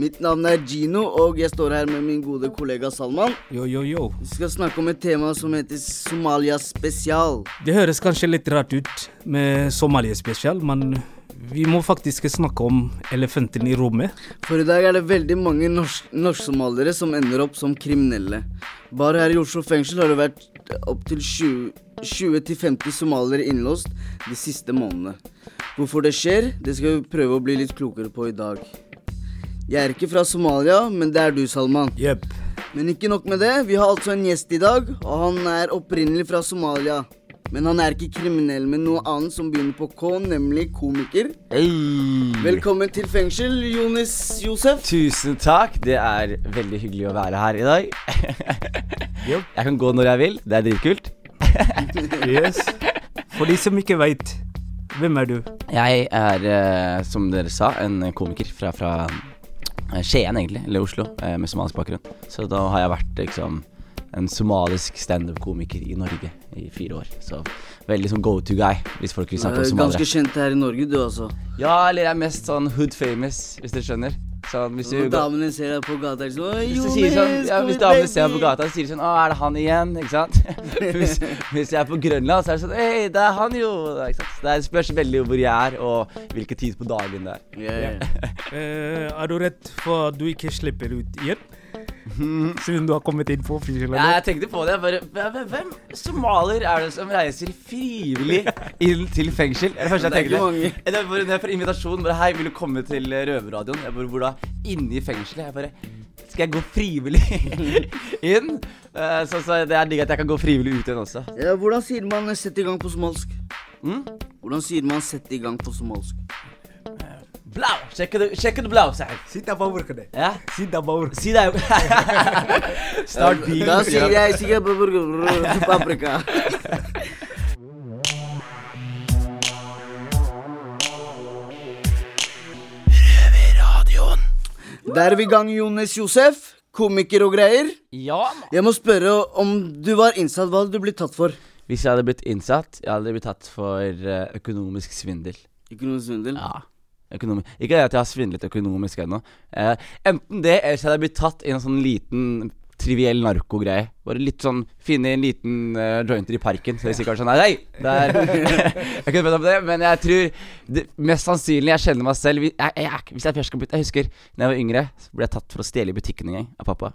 Mitt navn er Gino, og jeg står her med min gode kollega Salman. Yo, yo, yo. Vi skal snakke om et tema som heter Somalia spesial. Det høres kanskje litt rart ut med Somalia spesial, men vi må faktisk snakke om elefanten i rommet. For i dag er det veldig mange norsk- norsk-somaliere som ender opp som kriminelle. Bare her i Oslo fengsel har det vært opptil 20-50 somaliere innlåst de siste månedene. Hvorfor det skjer, det skal vi prøve å bli litt klokere på i dag. Jeg er ikke fra Somalia, men det er du, Salman. Jepp. Men ikke nok med det, vi har altså en gjest i dag, og han er opprinnelig fra Somalia. Men han er ikke kriminell, men noe annet som begynner på K, nemlig komiker. Velkommen til fengsel, Jonis Josef. Tusen takk. Det er veldig hyggelig å være her i dag. Jo. Jeg kan gå når jeg vil. Det er dritkult. Yes. For de som ikke veit, hvem er du? Jeg er, eh, som dere sa, en komiker fra, fra Skien, egentlig. Eller Oslo, eh, med somalisk bakgrunn. Så da har jeg vært liksom en somalisk standup-komiker i Norge i fire år. Så veldig sånn go to guy, hvis folk vil snakke om Eh, somaliere. Ganske kjent her i Norge, du altså. Ja, eller jeg er mest sånn hood famous, hvis dere skjønner. Sånn, hvis du damene ser deg på gata, er det sånn Hvis, du sånn, ja, hvis damene ser deg på gata, så sier de sånn 'Å, er det han igjen?' Ikke sant? hvis, hvis jeg er på Grønland, så er det sånn 'Hei, det er han jo!' Ikke sant? Det spørs veldig hvor jeg er, og hvilken tid på dagen det er. Ja, ja. uh, er du redd for at du ikke slipper ut igjen? Siden du har kommet inn på fengsel? Ja, jeg tenkte på det. jeg Bare, hvem, hvem somalier er det som reiser frivillig inn til fengsel? Det er det første jeg er tenkte. Det er bare, for jeg invitasjon bare 'Hei, vil du komme til Røverradioen?' Jeg bare, Hvor da? Inne i fengselet. Jeg bare Skal jeg gå frivillig inn? Eh, så, så det er digg at jeg kan gå frivillig ut igjen også. Ja, hvordan sier man 'sett i gang' på somalsk? Mm? Hvordan sier man 'sett i gang' på somalsk? Blau! Sjekker du, sjekker du blau, sa jeg. Sitt på ordet. Ja? Sitt på ordet. Si det. Start being. Da sier jeg på burger, paprika. Der er vi i gang, Jonis Josef. Komiker og greier. Ja. Jeg må spørre om du var innsatt, hva hadde du blitt tatt for? Hvis jeg hadde blitt innsatt, jeg hadde blitt tatt for eh, økonomisk svindel. Økonomisk svindel? Ja. Økonomi. Ikke at jeg har svindlet økonomisk ennå. Eh, enten det, eller så hadde jeg blitt tatt i en sånn liten triviell narkogreie. Bare litt sånn Finne en liten uh, jointer i parken. Så de sier kanskje Nei, nei! Det er Jeg kunne bedt om det, men jeg tror det, Mest sannsynlig, jeg kjenner meg selv jeg, jeg, Hvis jeg først skal bli Jeg husker da jeg var yngre, så ble jeg tatt for å stjele i butikken en gang av pappa.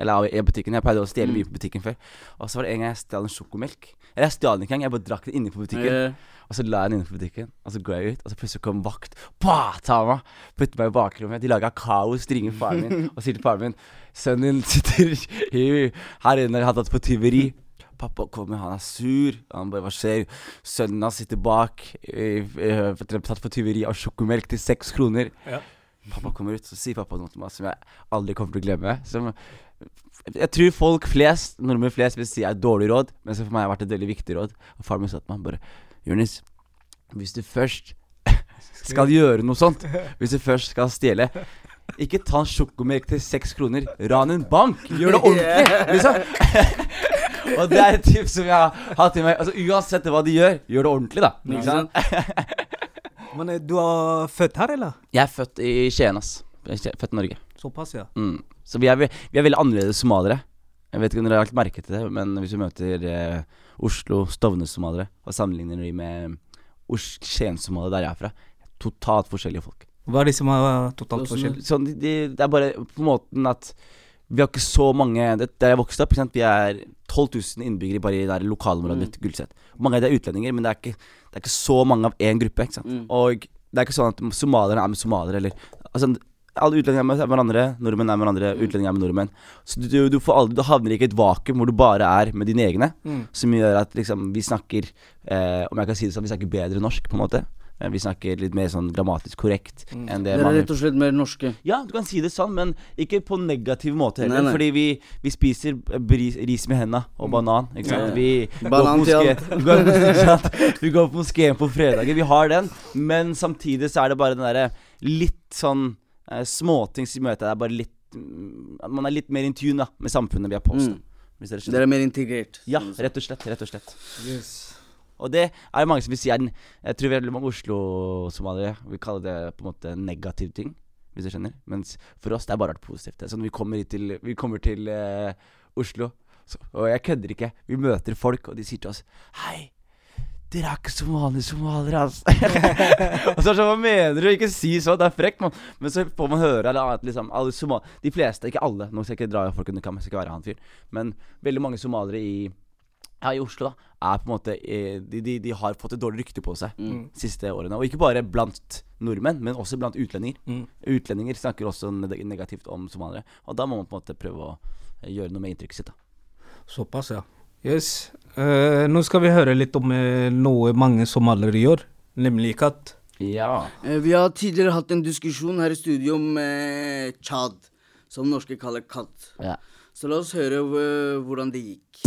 Eller av i butikken. Jeg pleide å stjele mye på butikken før. Og så var det en gang jeg stjal en sjokomelk. Eller jeg stjal den ikke engang, jeg bare drakk den inne på butikken. Eh, Og så la jeg den inne på butikken, og så går jeg ut, og så plutselig kom vakt. Bah, ta meg! Putter meg i bakrommet. De laga kaos, ringer faren min og sier til faren min Sønnen din sitter her inne, har tatt på tyveri. Pappa kommer, han er sur. Han bare Hva skjer? Sønnen hans sitter bak, tatt for tyveri av sjokomelk til seks kroner. Ja. Pappa kommer ut, så sier pappa noe til meg som jeg aldri kommer til å glemme. Som jeg tror folk flest, nordmenn flest, vil si er et dårlig råd, men så for meg har det vært et veldig viktig råd. Og faren min sa til meg bare Jonis, hvis du først skal gjøre noe sånt, hvis du først skal stjele ikke ta en sjokomelk til seks kroner. Ran en bank! Gjør det ordentlig! Liksom. Og det er et tips som jeg har hatt i meg. Altså Uansett hva de gjør, gjør det ordentlig, da. Ikke sant? Men eh, du er født her, eller? Jeg er født i Skien, ass. Født i Norge. Såpass, ja. Mm. Så vi er, vi er veldig annerledes somaliere. Jeg vet ikke om dere har lagt merke til det, men hvis vi møter eh, Oslo, Stovner-somaliere, og sammenligner de med Os- Skien-somaliere der jeg er fra, totalt forskjellige folk. Hva er det som er totalt forskjellige? Sånn, de, de, det er bare på måten at vi har ikke så mange det, Der jeg vokste opp, ikke sant? vi er 12 000 innbyggere bare i det lokalområdet mitt, Gullset. Mange av de er utlendinger, men det er ikke, det er ikke så mange av én gruppe. Ikke sant? Mm. Og det er ikke sånn at somalierne er med somaliere, eller altså, Alle utlendinger er med hverandre, nordmenn er med hverandre, utlendinger er med nordmenn. Så du, du, får aldri, du havner ikke i et vakuum hvor du bare er med dine egne, Mm. som gjør at liksom, vi snakker eh, Om jeg kan si det sånn, vi snakker bedre norsk, på en måte. Eh, Vi snakker litt mer sånn grammatisk korrekt enn det Dere er rett og slett mer norske. Ja, du kan si det sånn, men ikke på negativ måte heller. Nei, nei. Fordi vi, vi spiser eh, bris, ris med henda og banan. Ikke sant? Vi Banan går moské- vi går på- moskeen på fredager. Vi har den, men samtidig så er det bare den derre litt sånn småting som gjør at det er bare litt mm, at Man er litt mer in tune da med samfunnet vi har på. Mm. Hvis dere Dere er mer integrert. Ja, rett og slett. Rett og slett. Og det er mange som vil si er den Jeg tror veldig mange Oslo-somaliere vil kalle det på en måte negativ ting, hvis du skjønner. Mens for oss det er bare vært positivt. Det er Sånn vi kommer til Vi kommer til uh, Oslo, så, og jeg kødder ikke. Vi møter folk, og de sier til oss Hei, dere er ikke somalier, somaliere, altså. og så er det sånn, hva mener du? Ikke si så, det er frekt, mann. Men så får man høre eller annet, liksom alle somal De fleste, ikke alle, nå skal jeg ikke dra folk under kam, jeg skal ikke være han fyren, men veldig mange somaliere i ja, i Oslo da er på en måte eh, de, de, de har fått et dårlig rykte på seg Mm. siste årene. Og ikke bare blant nordmenn, men også blant utlendinger. Mm. Utlendinger snakker også negativt om somaliere. Og da må man på en måte prøve å eh, gjøre noe med inntrykket sitt. da Såpass, ja. Yes. Uh, nå skal vi høre litt om uh, noe mange somaliere gjør, nemlig katt. Ja. Uh, Vi har tidligere hatt en diskusjon her i studio om uh, Chad, som norske kaller katt. ja. Så la oss høre hvordan det gikk.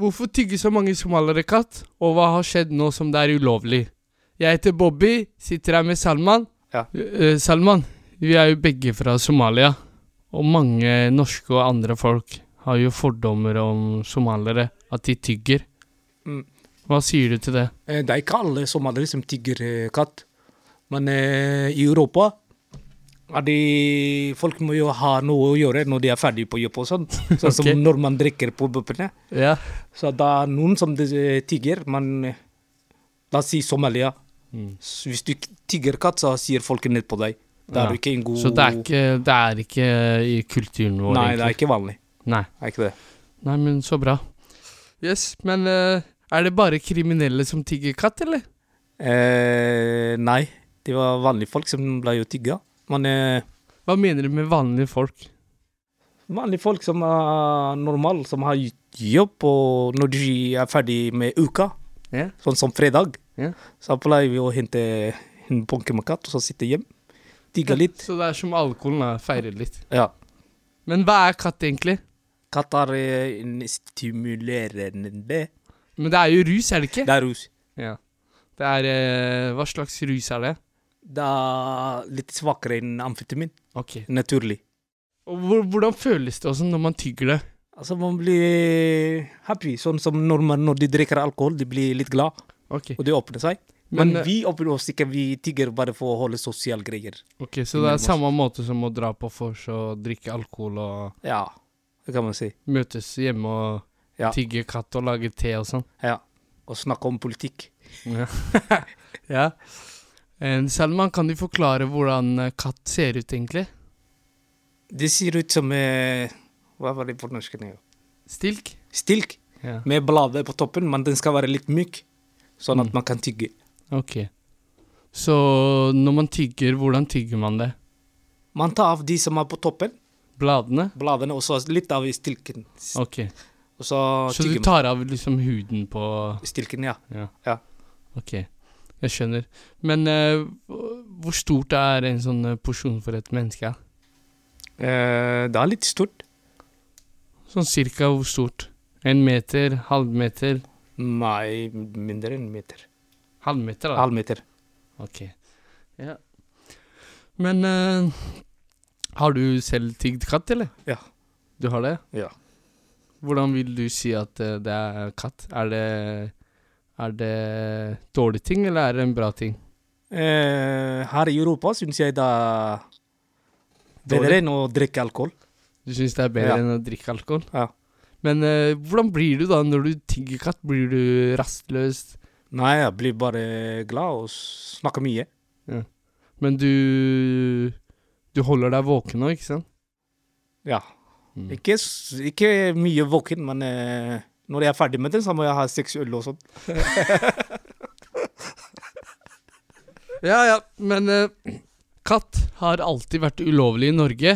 Hvorfor tygger så mange somaliere katt, og hva har skjedd nå som det er ulovlig? Jeg heter Bobby, sitter her med Salman. Ja. Uh, Salman, vi er jo begge fra Somalia, og mange norske og andre folk har jo fordommer om somaliere, at de tygger. Mm. Hva sier du til det? Eh, det er ikke alle somaliere som tigger eh, katt. Men uh, i Europa er de, folk må jo ha noe å gjøre når de er ferdige på jobb og sånn. Sånn som når man drikker på pubene. Ja. Så det er noen som tygger, men La oss si Somalia. Mm. Hvis du tigger katt, så sier folk ned på deg. Da Ja. er du ikke en god Så det er ikke, det er ikke i kulturen vår, Nei, det er ikke vanlig. Nei. Det er ikke det. Nei, men så bra. Yes, men uh, er det bare kriminelle som tigger katt, eller? Eh, nei, det var vanlige folk som ble jo tigga. Men eh, Hva mener du med vanlige folk? vanlige folk som er normale, som har jobb, og når de er ferdig med uka, yeah. sånn som fredag, Ja. så pleier vi å hente en bunke med katt, og så sitte hjem. Digge litt. Så det er som alkoholen, da. Feire litt. Ja. Men hva er katt, egentlig? Katt er eh, en stimulerende Men det er jo rus, er det ikke? Det er rus. Ja. Det er eh, Hva slags rus er det? Det er litt svakere enn amfetamin. Ok. Naturlig. Og hvor, hvordan føles det også når man tygger det? Altså, man blir happy. Sånn som når, når de drikker alkohol, de blir litt glad, Ok, og det åpner seg. Men, Men, eh, vi åpner oss ikke, vi tigger bare for å holde sosiale greier. ok, Så det er samme måte som å dra på vors og drikke alkohol og Ja, det kan man si. møtes hjemme og Ja. tigge katt og lage te og sånn? Ja. Og snakke om politikk. Ja. ja. Eh, Salman, kan du forklare hvordan eh, katt ser ut, egentlig? Det ser ut som eh, Hva var det på norsk? Stilk? Stilk Ja. med blader på toppen, men den skal være litt myk, sånn at Mm. man kan tygge. Ok. Så når man tygger, hvordan tygger man det? Man tar av de som er på toppen, Bladene? bladene, og så litt av stilken. Ok. Så Så du tar av liksom huden på Stilken, ja. Ja. Ja. Ok, jeg skjønner. Men uh, hvor stort er en sånn eh, porsjon for et menneske? Uh, det er litt stort. Sånn cirka hvor stort? En meter? Halvmeter? Nei, mindre enn en meter. Halvmeter, da? Halv meter. Ok. Ja. Men uh, har du selv tygd katt, eller? Ja. Du har det? Ja. Hvordan vil du si at eh, det er katt? Er det Er det dårlig ting, eller er det en bra ting? Eh, her i Europa syns jeg det er bedre enn å drikke alkohol. Du syns det er bedre Ja. enn å drikke alkohol? Ja. Men eh, hvordan blir du da når du tigger katt? Blir du rastløs? Nei, jeg blir bare glad og snakker mye. Men du Du holder deg våken nå, ikke sant? Ja. Mm. Ikke, ikke mye våken, men eh, når jeg er ferdig med den, så må jeg ha seks øl og sånn. Ja, ja, men eh, katt har alltid vært ulovlig i Norge,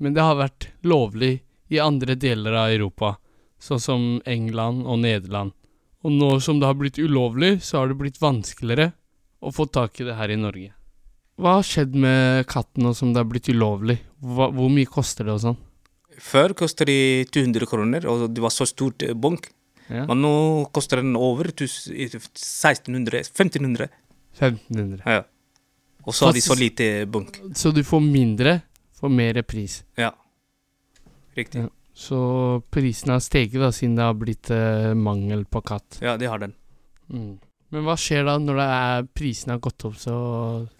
men det har vært lovlig i andre deler av Europa, sånn som England og Nederland. Og nå som det har blitt ulovlig, så har det blitt vanskeligere å få tak i det her i Norge. Hva har skjedd med katten nå som det har blitt ulovlig? Hva, hvor mye koster det og sånn? Før kostet det 200 kroner, og det var så stort bunk. Ja. Men nå koster den over 1600 1500. 1500. Ja. Og så har de så lite bunk. Så du får mindre for mer pris. Ja. Riktig. Ja. Så prisene har steget da, siden det har blitt eh, mangel på katt. Ja, de har den. Mm. Men hva skjer da når det er, prisene har gått opp så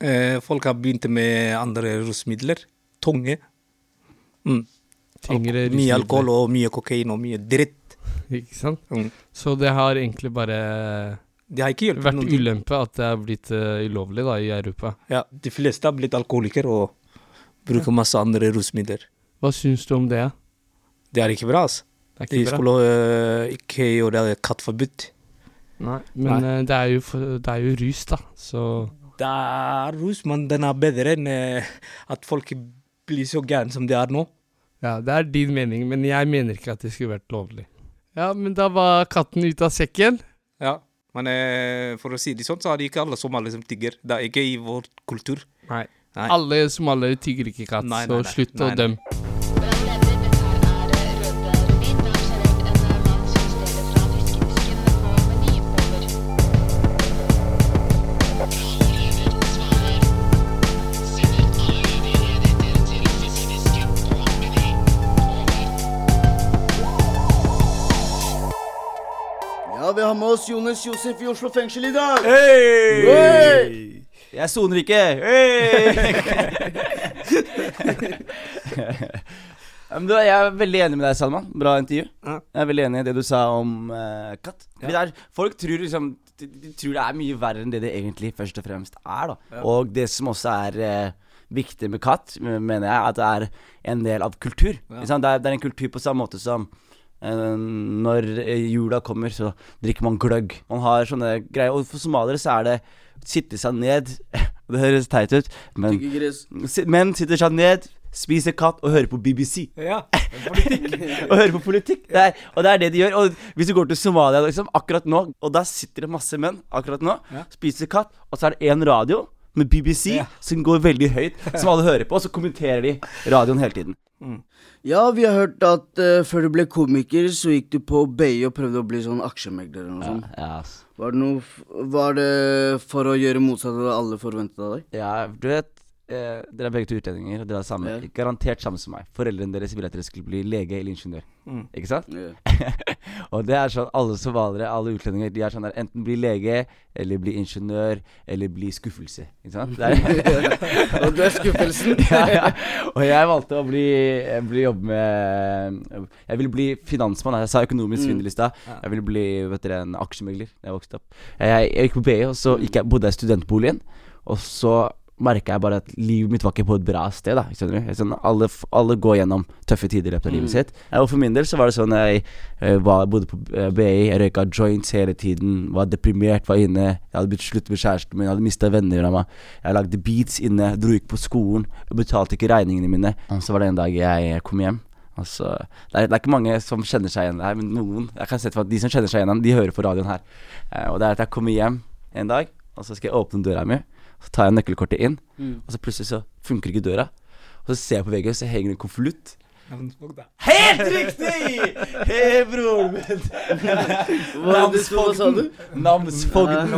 Eh, folk har begynt med andre rusmidler. Tunge. Mm. tyngre Alko- Mye alkohol og mye kokain og mye dritt. Ikke sant? Mm. Så det har egentlig bare Det har ikke hjulpet vært noen ulempe at det er blitt uh, ulovlig da i Europa. Ja, de fleste har blitt alkoholikere og bruker masse andre rusmidler. Hva syns du om det? Det er ikke bra, altså. Det er De ikke bra. skulle øh, ikke gjøre katt forbudt. Nei, men Nei. det, er jo, det er jo rus, da. Så Det er rus, men den er bedre enn øh, at folk blir så gærne som de er nå. ja, det er din mening, men jeg mener ikke at det skulle vært lovlig. Ja, men da var katten ute av sekken. Ja, men for å si det sånn, så er det ikke alle somaliere som tigger. Det er ikke i vår kultur. Nei. Nei. Alle somaliere tygger ikke katt, Nei, nei, så nei. slutt Nei, å dømme. Jonas Josef i Oslo fengsel i dag. Hey! Jeg soner ikke! Hey! Du, Jeg er veldig enig med deg, Salman. Bra intervju. Jeg er veldig enig i det du sa om uh, katt. Fordi det er, folk tror liksom de, de tror det er mye verre enn det det egentlig først og fremst er. da Og det som også er uh, viktig med katt, mener jeg, at det er en del av kultur. Det, er, det er en kultur på samme måte som når eh, jula kommer, så drikker man gløgg. Man har sånne greier. Og for somaliere så er det sitte seg ned Det høres teit ut, men menn sitter seg ned, spiser katt og hører på BBC. Ja, og hører på politikk. Det er, og det er det de gjør. Og hvis du går til Somalia liksom, akkurat nå, og der sitter det masse menn akkurat nå, Ja. spiser katt, og så er det én radio med BBC Ja. som går veldig høyt, som alle hører på, og så kommenterer de radioen hele tiden. Ja, vi har hørt at uh, før du ble komiker, så gikk du på BI og prøvde å bli sånn aksjemegler eller noe Ja, sånt. ja, ass. Var det, noe, var det for å gjøre motsatt av det alle forventet av deg? ja du vet eh, Dere er begge to utlendinger, og dere er samme, Yeah. garantert samme som meg. Foreldrene deres ville at dere skulle bli lege eller ingeniør. Mm. Ikke sant? Yeah. og det er sånn alle somaliere, alle utlendinger, de er sånn der enten bli lege, eller bli ingeniør, eller bli skuffelse. Ikke sant? Og du er skuffelsen. ja, ja. Og jeg valgte å bli, eh, bli jobbe med Jeg ville bli finansmann. Jeg sa økonomisk Mm. svindel i stad. Jeg ville bli vet dere, en aksjemegler da jeg vokste opp. Jeg, jeg gikk på BI, og så gikk jeg, bodde jeg i studentboligen. Og så merka jeg bare at livet mitt var ikke på et bra sted. da Skjønner du? Sånn, alle, alle går gjennom tøffe tider i løpet av livet sitt. Og for min del så var det sånn jeg jeg var, bodde på eh, BI, jeg røyka joints hele tiden, var deprimert, var inne. Jeg hadde blitt slutt med kjæresten min, jeg hadde mista venner av meg. Jeg lagde beats inne, dro ikke på skolen, jeg betalte ikke regningene mine. Og så var det en dag jeg kom hjem. Altså, det, er, det er ikke mange som kjenner seg igjen her, men noen Jeg kan se for at De som kjenner seg igjen, de hører på radioen her. Eh, og det er at jeg kommer hjem en dag, og så skal jeg åpne døra mi. Så tar jeg nøkkelkortet inn, Mm. og så plutselig så funker ikke døra. Og så ser jeg på veggen, og så henger det en konvolutt. Helt riktig! Hei, broren min. Du? Namsfogden.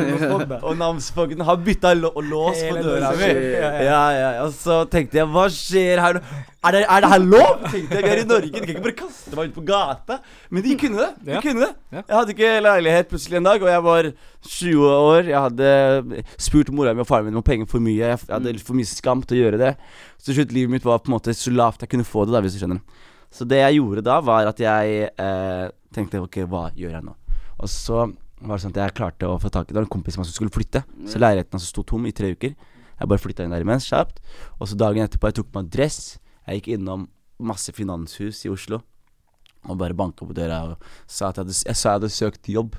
Og namsfogden har bytta lås på døra mi. Ja, ja. Ja, ja. Og så tenkte jeg, hva skjer her nå? Er det, er det her lov? Tenkte jeg, Vi er i Norge, de kan ikke bare kaste meg ut på gata. Men de kunne det. De Ja. kunne det. Jeg hadde ikke leilighet plutselig en dag, og jeg var 20 år. Jeg hadde spurt mora mi og faren min om penger for mye. Jeg hadde litt for mye skam til å gjøre det. Så til slutt, livet mitt var på en måte så lavt jeg kunne få det, da, hvis du skjønner. Så det jeg gjorde da, var at jeg eh, tenkte ok, hva gjør jeg nå? Og så var det sånn at jeg klarte å få tak i Det var en kompis som skulle flytte. Så leiligheten hans sto tom i tre uker. Jeg bare flytta inn der imens, kjapt. Og så dagen etterpå, jeg tok på meg dress. Jeg gikk innom masse finanshus i Oslo og bare banka på døra og sa at jeg hadde, jeg sa jeg hadde søkt jobb.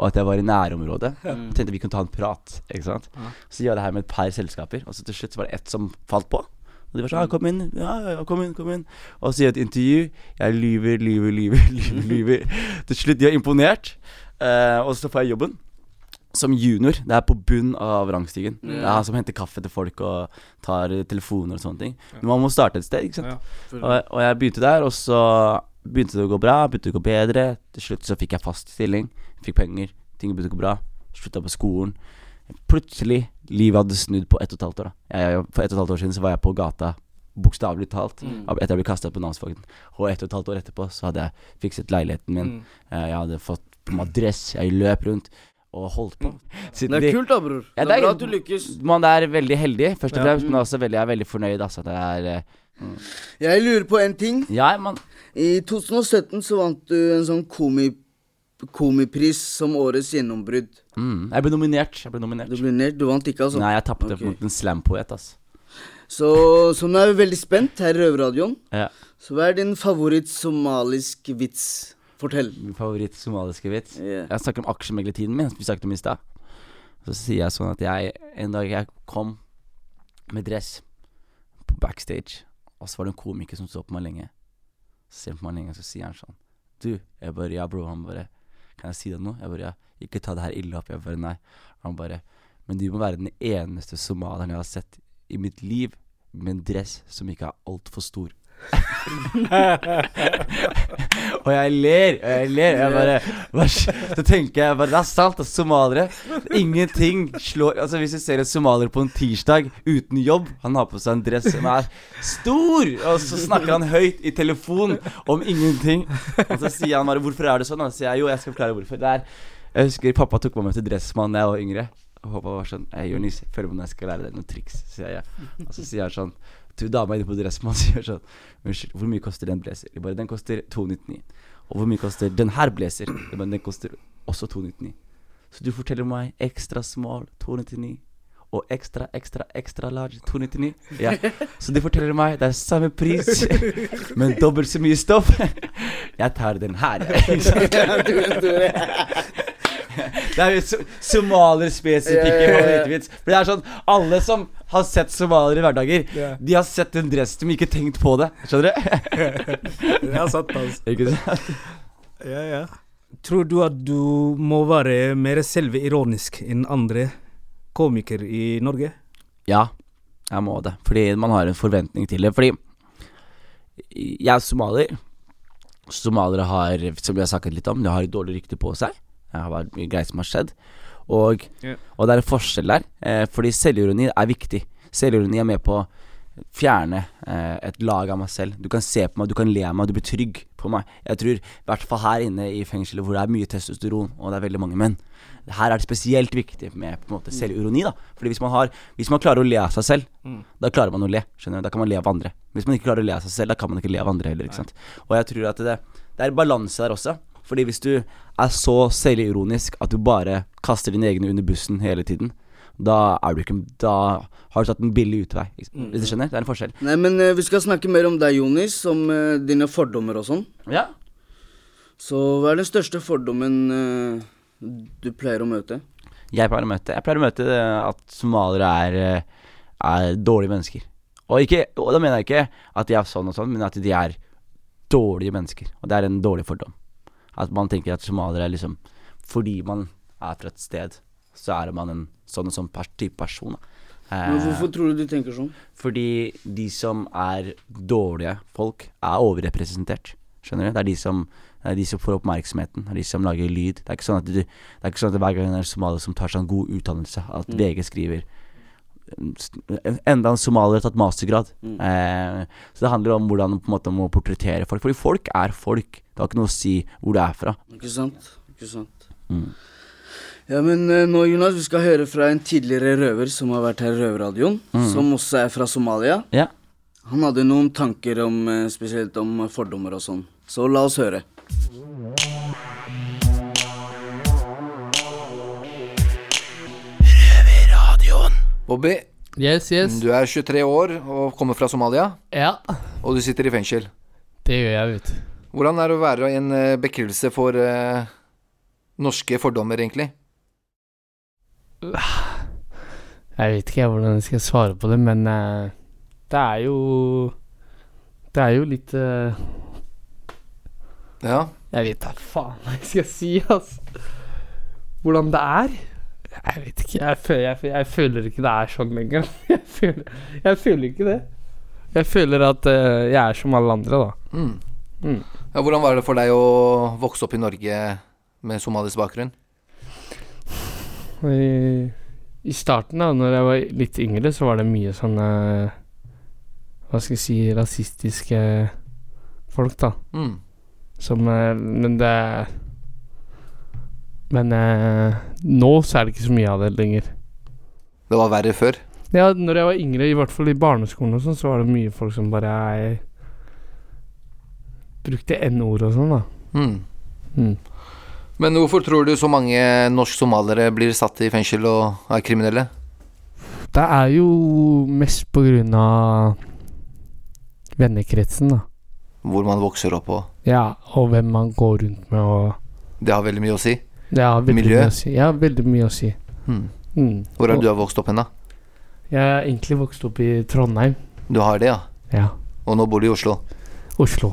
Og at jeg var i nærområdet. og tenkte vi kunne ta en prat. Ikke sant Ja. Så gjør jeg det her med et par selskaper. Og så til slutt var det ett som falt på. Og de var sånn ja, 'Kom inn.' Ja, ja, kom inn, kom inn. Og så gjør jeg et intervju. Jeg lyver, lyver, lyver, lyver. lyver. Til slutt, de er imponert. Uh, og så får jeg jobben. Som junior. Det er på bunn av rangstigen. Det er han som henter kaffe til folk og tar telefoner og sånne ting. Men man må starte et sted, ikke sant. Ja. Og, og jeg begynte der, og så begynte det å gå bra, begynte det å gå bedre. Til slutt så fikk jeg fast stilling, fikk penger, ting begynte å gå bra. Slutta på skolen. Plutselig, livet hadde snudd på ett og et halvt år. da jeg, For ett og et halvt år siden så var jeg på gata, bokstavelig talt, mm. etter jeg ble kasta på namsfogden. Og ett og et halvt år etterpå så hadde jeg fikset leiligheten min. Mm. Eh, Jeg hadde fått på meg dress, jeg løp rundt og holdt på. Siden Det de- er kult da, bror. Ja, det er bra at du lykkes. Man er veldig heldig, først og Ja. fremst, men også veldig, jeg er veldig fornøyd. Altså, det er eh, Jeg lurer på en ting. Ja, man I 2017 så vant du en sånn komi, komipris som årets gjennombrudd. mm, Jeg ble nominert. Jeg ble nominert. Du ble ned, du vant ikke, altså. Nei, jeg tapte okay. mot en slampoet, altså. Så, så nå er vi veldig spent her i Røverradioen. Ja. Så hva er din favoritt-somalisk vits? Fortell. Min favoritt somaliske vits. Yeah. Jeg snakker om aksjemeglertiden min, som vi snakket om i stad. Så sier jeg sånn at jeg en dag jeg kom med dress på backstage, og så var det en komiker som så på meg lenge. Så ser han på meg lenge, så sier han sånn Du, jeg bare Ja, bro. Han bare Kan jeg si deg noe? Jeg bare Ja. Ikke ta det her ille opp. Jeg bare Nei. Han bare Men du må være den eneste somalieren jeg har sett i mitt liv med en dress som ikke er altfor stor. Og jeg ler, og jeg ler. Jeg bare Så tenker jeg bare Det er sant, altså. somaliere Ingenting slår Altså Hvis du ser en somalier på en tirsdag uten jobb Han har på seg en dress som er stor, og så snakker han høyt i telefon om ingenting. Og så sier han bare 'Hvorfor er det sånn?' Og så sier jeg jo, jeg skal forklare hvorfor. Det er Jeg husker pappa tok meg med til Dressmann da jeg var yngre. Og pappa var sånn Jonis, følg med når jeg skal lære deg noen triks, sier jeg. Og så sier han sånn til dama inne på Dressmann sier sånn Unnskyld, hvor mye koster den blazer? Jeg bare, den koster 299. Og hvor mye koster den her blazer? Jeg bare, den koster også 299. Så du forteller meg ekstra small 299 og ekstra, ekstra, ekstra large 299? Ja. Så du forteller meg det er samme pris, men dobbelt så mye stoff? Jeg tar den her? Det er jo so somalier-spesifikke favorittvits. For det er sånn Alle som har sett somaliere i hverdager, yeah. de har sett en dress de ikke tenkt på det. Skjønner du? Det er sant, altså. ikke sant? Ja, ja. Tror du at du må være mer selvironisk enn andre komikere i Norge? Ja, jeg må det. Fordi man har en forventning til det. Fordi jeg er somalier. Somaliere har, som vi har snakket litt om, de har et dårlig rykte på seg. Har vært mye greier som har skjedd. Og, yeah. og det er en forskjell der. Eh, fordi selvironi er viktig. Selvironi er med på å fjerne eh, et lag av meg selv. Du kan se på meg, du kan le av meg, du blir trygg på meg. Jeg tror, i hvert fall her inne i fengselet hvor det er mye testosteron, og det er veldig mange menn, her er det spesielt viktig med på en måte selvironi. da Fordi hvis man, har, hvis man klarer å le av seg selv, da klarer man å le. Skjønner du Da kan man le av andre. Hvis man ikke klarer å le av seg selv, da kan man ikke le av andre heller. Ikke sant Og jeg tror at det, det er balanse der også. Fordi hvis du er så selvironisk at du bare kaster dine egne under bussen hele tiden, da er du ikke Da har du tatt en billig utvei. Hvis du skjønner? Det er en forskjell. Nei, men uh, vi skal snakke mer om deg, Jonis, om uh, dine fordommer og sånn. Ja Så hva er den største fordommen uh, du pleier å møte? Jeg pleier å møte Jeg pleier å møte at somaliere er, er dårlige mennesker. Og, ikke, og da mener jeg ikke at de er sånn og sånn, men at de er dårlige mennesker. Og det er en dårlig fordom. At man tenker at somaliere er liksom Fordi man er fra et sted, så er man en sånn og sånn type person. Eh, hvorfor tror du du tenker sånn? fordi de som er dårlige folk, er overrepresentert. Skjønner du? Det er de som, er de som får oppmerksomheten. Det er de som lager lyd. Det er ikke sånn at, du, det er ikke sånn at hver gang det er somalier som tar seg en god utdannelse, at VG skriver Enda en somalier har tatt mastergrad. Eh, så det handler om hvordan på en måte om å portrettere folk. Fordi folk er folk. Det har ikke noe å si hvor du er fra. Ikke sant? Ikke sant? Mm. Ja, men eh, nå, Jonas, vi skal høre fra en tidligere røver som har vært her i Røverradioen, Mm. som også er fra Somalia. Ja. Han hadde noen tanker om eh, spesielt om fordommer og sånn. Så la oss høre. Bobby, Yes, yes. du er 23 år og kommer fra Somalia, Ja, og du sitter i fengsel. det gjør jeg, vet du. Hvordan er det å være en eh, bekreftelse for uh, norske fordommer, egentlig? Jeg vet ikke hvordan jeg skal svare på det, men uh, Det er jo Det er jo litt uh, Ja. Jeg vet da faen hva jeg skal si, altså. Hvordan det er? Jeg vet ikke. Jeg føler, jeg, jeg føler ikke det er sånn lenger. Jeg føler, jeg føler ikke det. Jeg føler at uh, jeg er som alle andre, da. Mm. Mm. ja. Hvordan var det for deg å vokse opp i Norge med somalisk bakgrunn? I, I starten, da når jeg var litt yngre, så var det mye sånne Hva skal jeg si rasistiske folk, da. Mm. Som eh, Men det Men eh, nå så er det ikke så mye av det lenger. Det var verre før. Ja, når jeg var yngre, i hvert fall i barneskolen og sånn, så var det mye folk som bare jeg, brukte n-ord og sånn, da. Mm. Mm. Men hvorfor tror du så mange norsk-somalere blir satt i fengsel og er kriminelle? Det er jo mest på grunn av vennekretsen, da. Hvor man vokser opp og Ja, og hvem man går rundt med og Det har veldig mye å si. Det har veldig Miljø? mye å si. Ja, veldig mye å si. Mm. Mm. Hvor er du har vokst opp hen, da? Jeg er egentlig vokst opp i Trondheim. Du har det, ja. Ja. Og nå bor du i Oslo. Oslo.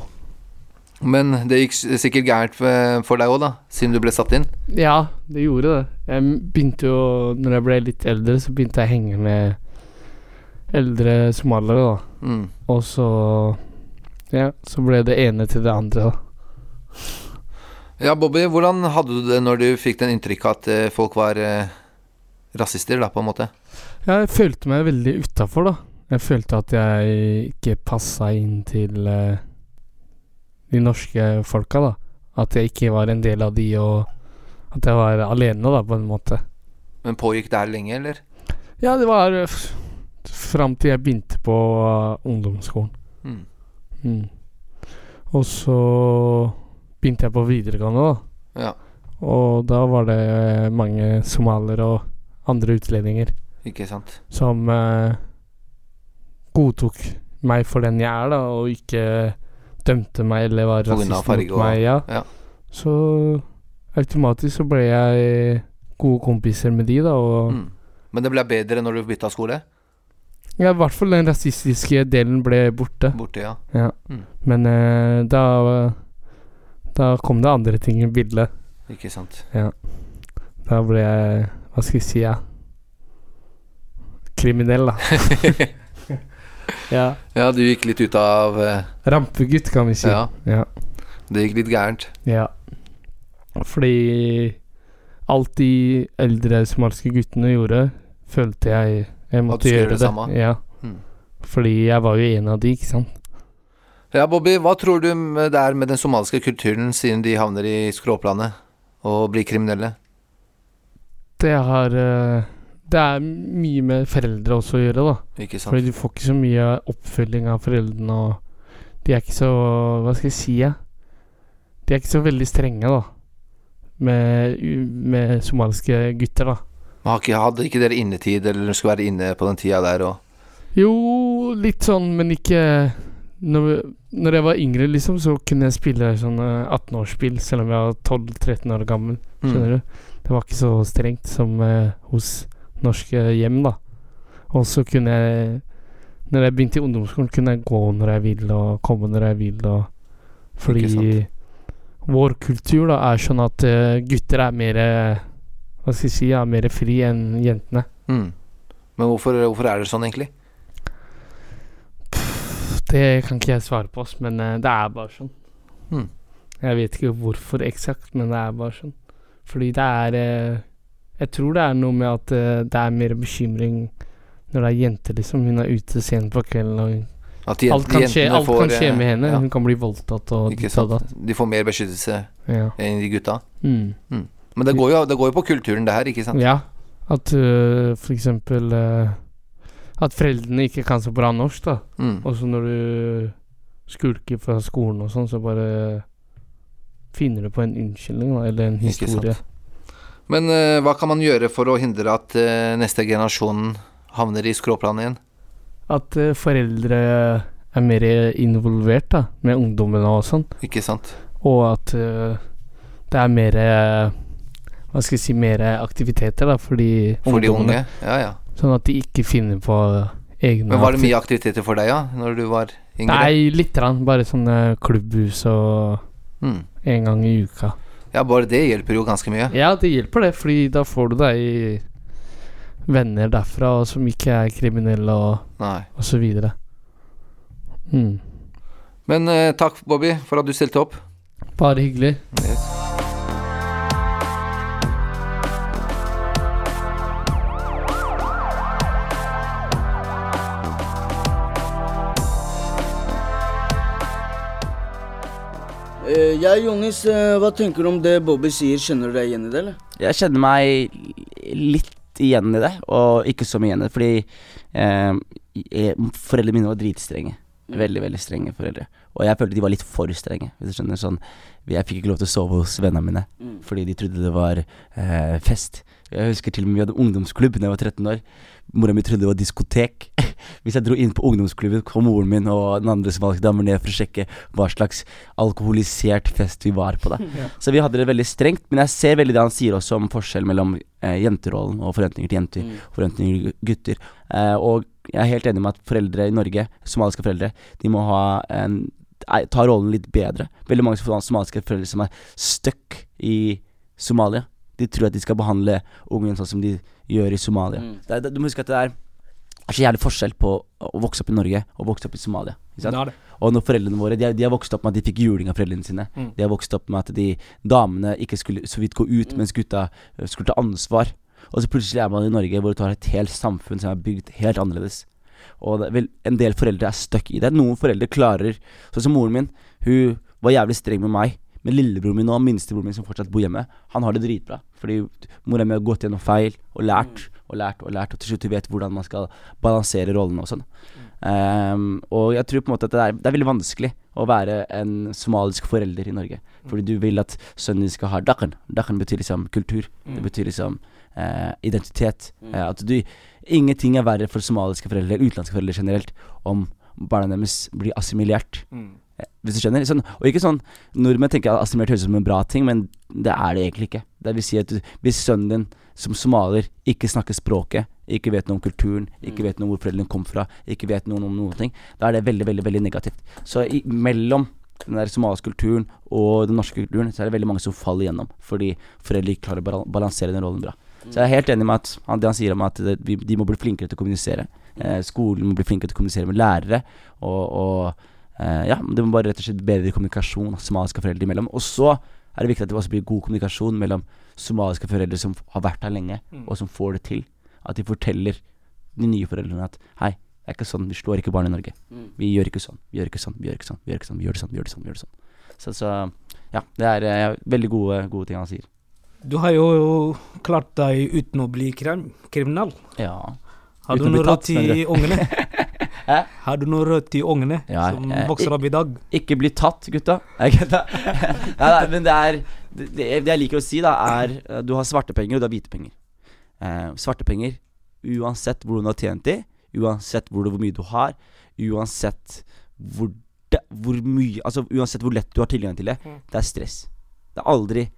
Men det gikk sikkert gærent for- deg òg, da, siden du ble satt inn. Ja, det gjorde det. Jeg begynte jo Når jeg ble litt eldre, så begynte jeg å henge med eldre somaliere, da. Mm. Og så Ja, så ble det ene til det andre, da. Ja, Bobby, hvordan hadde du det når du fikk den inntrykket at eh, folk var eh, rasister, da, på en måte? Ja, jeg følte meg veldig utafor, da. Jeg følte at jeg ikke passa inn til eh, de norske folka, da. At jeg ikke var en del av de, og at jeg var alene, da, på en måte. Men pågikk det her lenge, eller? Ja, det var uh, fram til jeg begynte på eh, ungdomsskolen. Mm. Mm. Og så begynte jeg på videregående, da. Ja, Og da var det mange somaliere og andre utlendinger ikke sant. som eh, godtok meg for den jeg er, da, og ikke dømte meg eller var rasist mot meg. Ja. ja. Så automatisk så ble jeg gode kompiser med de, da, og Mm. Men det ble bedre når du bytta skole? ja, i hvert fall den rasistiske delen ble borte. Borte, ja. Ja. Mm. Men uh, da Da kom det andre ting i bildet. Ikke sant. Da ble jeg Hva skal jeg si, ja Kriminell, da. ja. Ja, du gikk litt ut av eh, Rampegutt, kan vi si. Ja, ja. det gikk litt gærent. Ja. Fordi alt de eldre somaliske guttene gjorde, følte jeg jeg måtte gjøre det samme? Ja. Mm. Fordi jeg var jo en av de, ikke sant. Ja, Bobby, hva tror du det er med den somaliske kulturen siden de havner i skråplanet og blir kriminelle? Det har eh, Det er mye med foreldre også å gjøre, da. Ikke sant? Fordi du får ikke så mye oppfølging av foreldrene, og de er ikke så Hva skal jeg si, ja? De er ikke så veldig strenge, da. Med, med somaliske gutter, da. Men ikke, hadde ikke dere innetid, eller skulle være inne på den tida der og Jo, litt sånn, men ikke når, når jeg var yngre, liksom, så kunne jeg spille sånne 18-årsspill, selv om jeg var 12-13 år gammel. Mm. Skjønner du? Det var ikke så strengt som eh, hos norske hjem, da. Og så kunne jeg Når jeg begynte i ungdomsskolen, kunne jeg gå når jeg vil, og komme når jeg vil, og Fordi vår kultur da er sånn at eh, gutter er mer Hva skal jeg si, er mer fri enn jentene. Mm. Men hvorfor, hvorfor er det sånn, egentlig? Det kan ikke jeg svare på, men eh, det er bare sånn. Hmm. Jeg vet ikke hvorfor eksakt, men det er bare sånn. Fordi det er eh, Jeg tror det er noe med at uh, det er mer bekymring når det er jenter, liksom. Hun er ute sent på kvelden, og de, alt kan, skje, alt får, kan skje eh, med henne. Ja, Hun kan bli voldtatt og ditt. De får mer beskyttelse Ja. enn de gutta. Mm. Men det går, jo, det går jo på kulturen, det her, ikke sant? ja. At uh, for eksempel øh, At foreldrene ikke kan så bra norsk, da. Mm. Og så når du skulker fra skolen og sånn, så bare finner du på en unnskyldning, da, eller en historie. Men uh, hva kan man gjøre for å hindre at uh, neste generasjon havner i skråplanet igjen? At uh, foreldre er mer involvert da, med ungdommene og sånn. Ikke sant? Og at det er mer Hva skal jeg si Mer aktiviteter da, for de For de ungdommene. unge? Ja, ja. Sånn at de ikke finner på egne Men var det mye aktiviteter for deg, ja, når du var yngre? Nei, lite grann. Bare sånne klubbhus og Mm. en gang i uka. Ja, bare det hjelper jo ganske mye. Ja, det hjelper det, fordi da får du deg venner derfra som ikke er kriminelle og, Nei. og så videre. Mm. Men eh, takk, Bobby, for at du stilte opp. Bare hyggelig. Yes. Jeg, Jonis, eh, hva tenker du om det Bobby sier? Kjenner du deg igjen i det, eller? Jeg kjenner meg litt igjen i det, og ikke så mye igjen i det, fordi eh, foreldrene mine var dritstrenge. Veldig, veldig strenge foreldre. Og jeg følte de var litt for strenge. Hvis du skjønner sånn Jeg fikk ikke lov til å sove hos vennene mine Mm. fordi de trodde det var eh, fest. Jeg husker til og med vi hadde ungdomsklubb da jeg var 13 år. Mora mi trodde det var diskotek. Hvis jeg dro inn på ungdomsklubben, kom moren min og den andre somaliske damer ned for å sjekke hva slags alkoholisert fest vi var på. da Så vi hadde det veldig strengt. Men jeg ser veldig det han sier også om forskjell mellom eh, jenterollen og forventninger til jenter, Mm. forventninger til gutter. Eh, og jeg er helt enig med at foreldre i Norge, somaliske foreldre, de må ha en Ta rollen litt bedre. Veldig mange som- somaliske foreldre som er stuck i Somalia. De tror at de skal behandle ungen sånn som de gjør i Somalia. Mm. Det det, du må huske at det er er så jævlig forskjell på å vokse opp i Norge og vokse opp i Somalia. Ikke sant? Det det. Og når foreldrene våre De har, de har vokst opp med at de fikk juling av foreldrene sine. Mm. De har vokst opp med at de damene ikke skulle så vidt gå ut, mens gutta eh, skulle ta ansvar. Og så plutselig er man i Norge hvor du har et helt samfunn som er bygd helt annerledes. Og det vel, en del foreldre er stuck i det. Noen foreldre klarer Sånn som moren min. Hun var jævlig streng med meg. Men lillebroren min og minstebroren min som fortsatt bor hjemme, han har det dritbra. Fordi mora mi har gått gjennom feil og lært og lært og lært, og til slutt vet hvordan man skal balansere rollene og sånn. Um, og jeg tror på en måte at det er, det er veldig vanskelig å være en somalisk forelder i Norge. Fordi du vil at sønnen din skal ha dakhan. Dakhan betyr liksom kultur. Det betyr liksom uh, identitet. Uh, at du Ingenting er verre for somaliske foreldre, utenlandske foreldre generelt, om barna deres blir assimilert. Eh, Hvis du skjønner? Sånn, og ikke sånn Nordmenn tenker at assimilert høres ut som en bra ting, men det er det egentlig ikke. Det vil si at du, hvis sønnen din som somalier ikke snakker språket, ikke vet noe om kulturen, ikke vet noe om hvor foreldrene kom fra, ikke vet noe om noen ting, da er det veldig, veldig veldig negativt. Så i, mellom den der somaliske kulturen og den norske kulturen, så er det veldig mange som faller igjennom, fordi foreldre ikke klarer å balansere den rollen bra. Så jeg er helt enig med at han, det han sier om at de må bli flinkere til å kommunisere. Eh, skolen må bli flinkere til å kommunisere med lærere, og, og ja, det må bare rett og slett bedre kommunikasjon somaliske foreldre imellom. Og så er det viktig at det også blir god kommunikasjon mellom somaliske foreldre som har vært her lenge, og som får det til. At de forteller de nye foreldrene at hei, det er ikke sånn, vi slår ikke barn i Norge. Vi gjør ikke sånn, vi gjør ikke sånn, vi gjør ikke sånn, vi gjør ikke sånn, vi gjør det sånn, vi gjør det sånn. Vi gjør det sånn. Så, så ja, det er ja, veldig gode, gode ting han sier. Du har jo klart deg uten å bli krim kriminell. Ja. Har du noe råd du? ungene? Har du noe rødt i ungene Ja, som eh, vokser opp i dag? Ikke bli tatt, gutta. Nei, nei, nei, men det er det, det jeg liker å si, da, er eh, Du har svarte penger, og du har hvite penger. Eh, svarte penger, uansett hvor du har tjent de, uansett hvor, du, hvor mye du har, uansett hvor, det, hvor mye Altså uansett hvor lett du har tilgang til det, det er stress. Det er aldri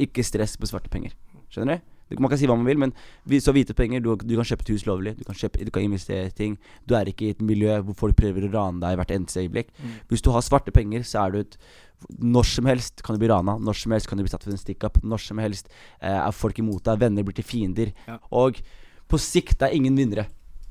ikke stress på svarte penger. Skjønner du? Man kan si hva man vil, men så hvite penger Du, du kan kjøpe et hus lovlig, du kan, kjøpe, du kan investere i ting. Du er ikke i et miljø hvor folk prøver å rane deg hvert eneste øyeblikk. Hvis du har svarte penger, så er du et Når som helst kan du bli rana. Når som helst kan du bli satt for en stick-up. Når som helst eh, er folk imot deg. Venner blir til fiender. Ja. Og på sikt det er ingen vinnere.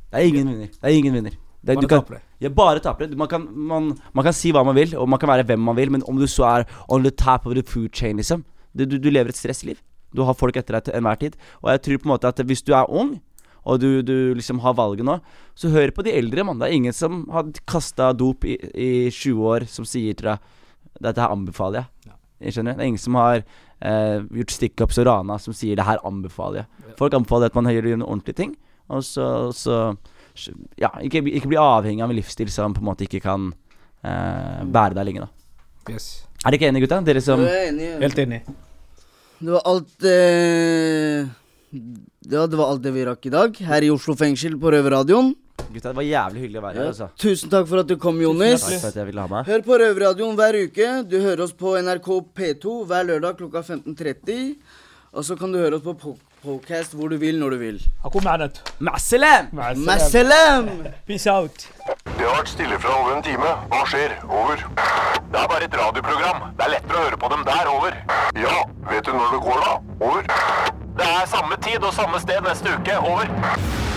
Det er ingen vinner. Det er ingen vinner. Det, Bare du kan, tapere. ja, bare tapere. Man kan, man, man kan si hva man vil, og man kan være hvem man vil, men om du så er on the top of the food chain, liksom Du, du, du lever et stressliv. Du har folk etter deg til enhver tid. Og jeg tror på en måte at hvis du er ung, og du, du liksom har valget nå, så hør på de eldre, mann. Det er ingen som har kasta dop i, i 20 år, som sier til deg Dette her anbefaler jeg. Jeg skjønner Det er ingen som har eh, gjort stickups og rana, som sier det her anbefaler jeg. Folk anbefaler at man gjør en ordentlig ting, og så, så Ja, ikke, ikke bli avhengig av en livsstil som på en måte ikke kan eh, bære deg lenge, da. Yes. Er dere ikke enige, gutta? Dere som? Helt enig. Det var alt eh, Ja, det var alt det vi rakk i dag her i Oslo fengsel på Røverradioen. Gutta, det var jævlig hyggelig å være her, altså. tusen takk for at du kom, Jonis. Takk for at jeg ville ha meg. Hør på Røverradioen hver uke. Du hører oss på NRK P2 hver lørdag klokka 15.30. Og så kan du høre oss på Procast hvor du vil, når du vil. Ako ma'anet. Ma'asalam! Peace out. Det har vært stille fra over en time. Hva skjer? Over. Det er bare et radioprogram. Det er lettere å høre på dem der. Over. Ja, vet du når det går, da? Over. Det er samme tid og samme sted neste uke. Over.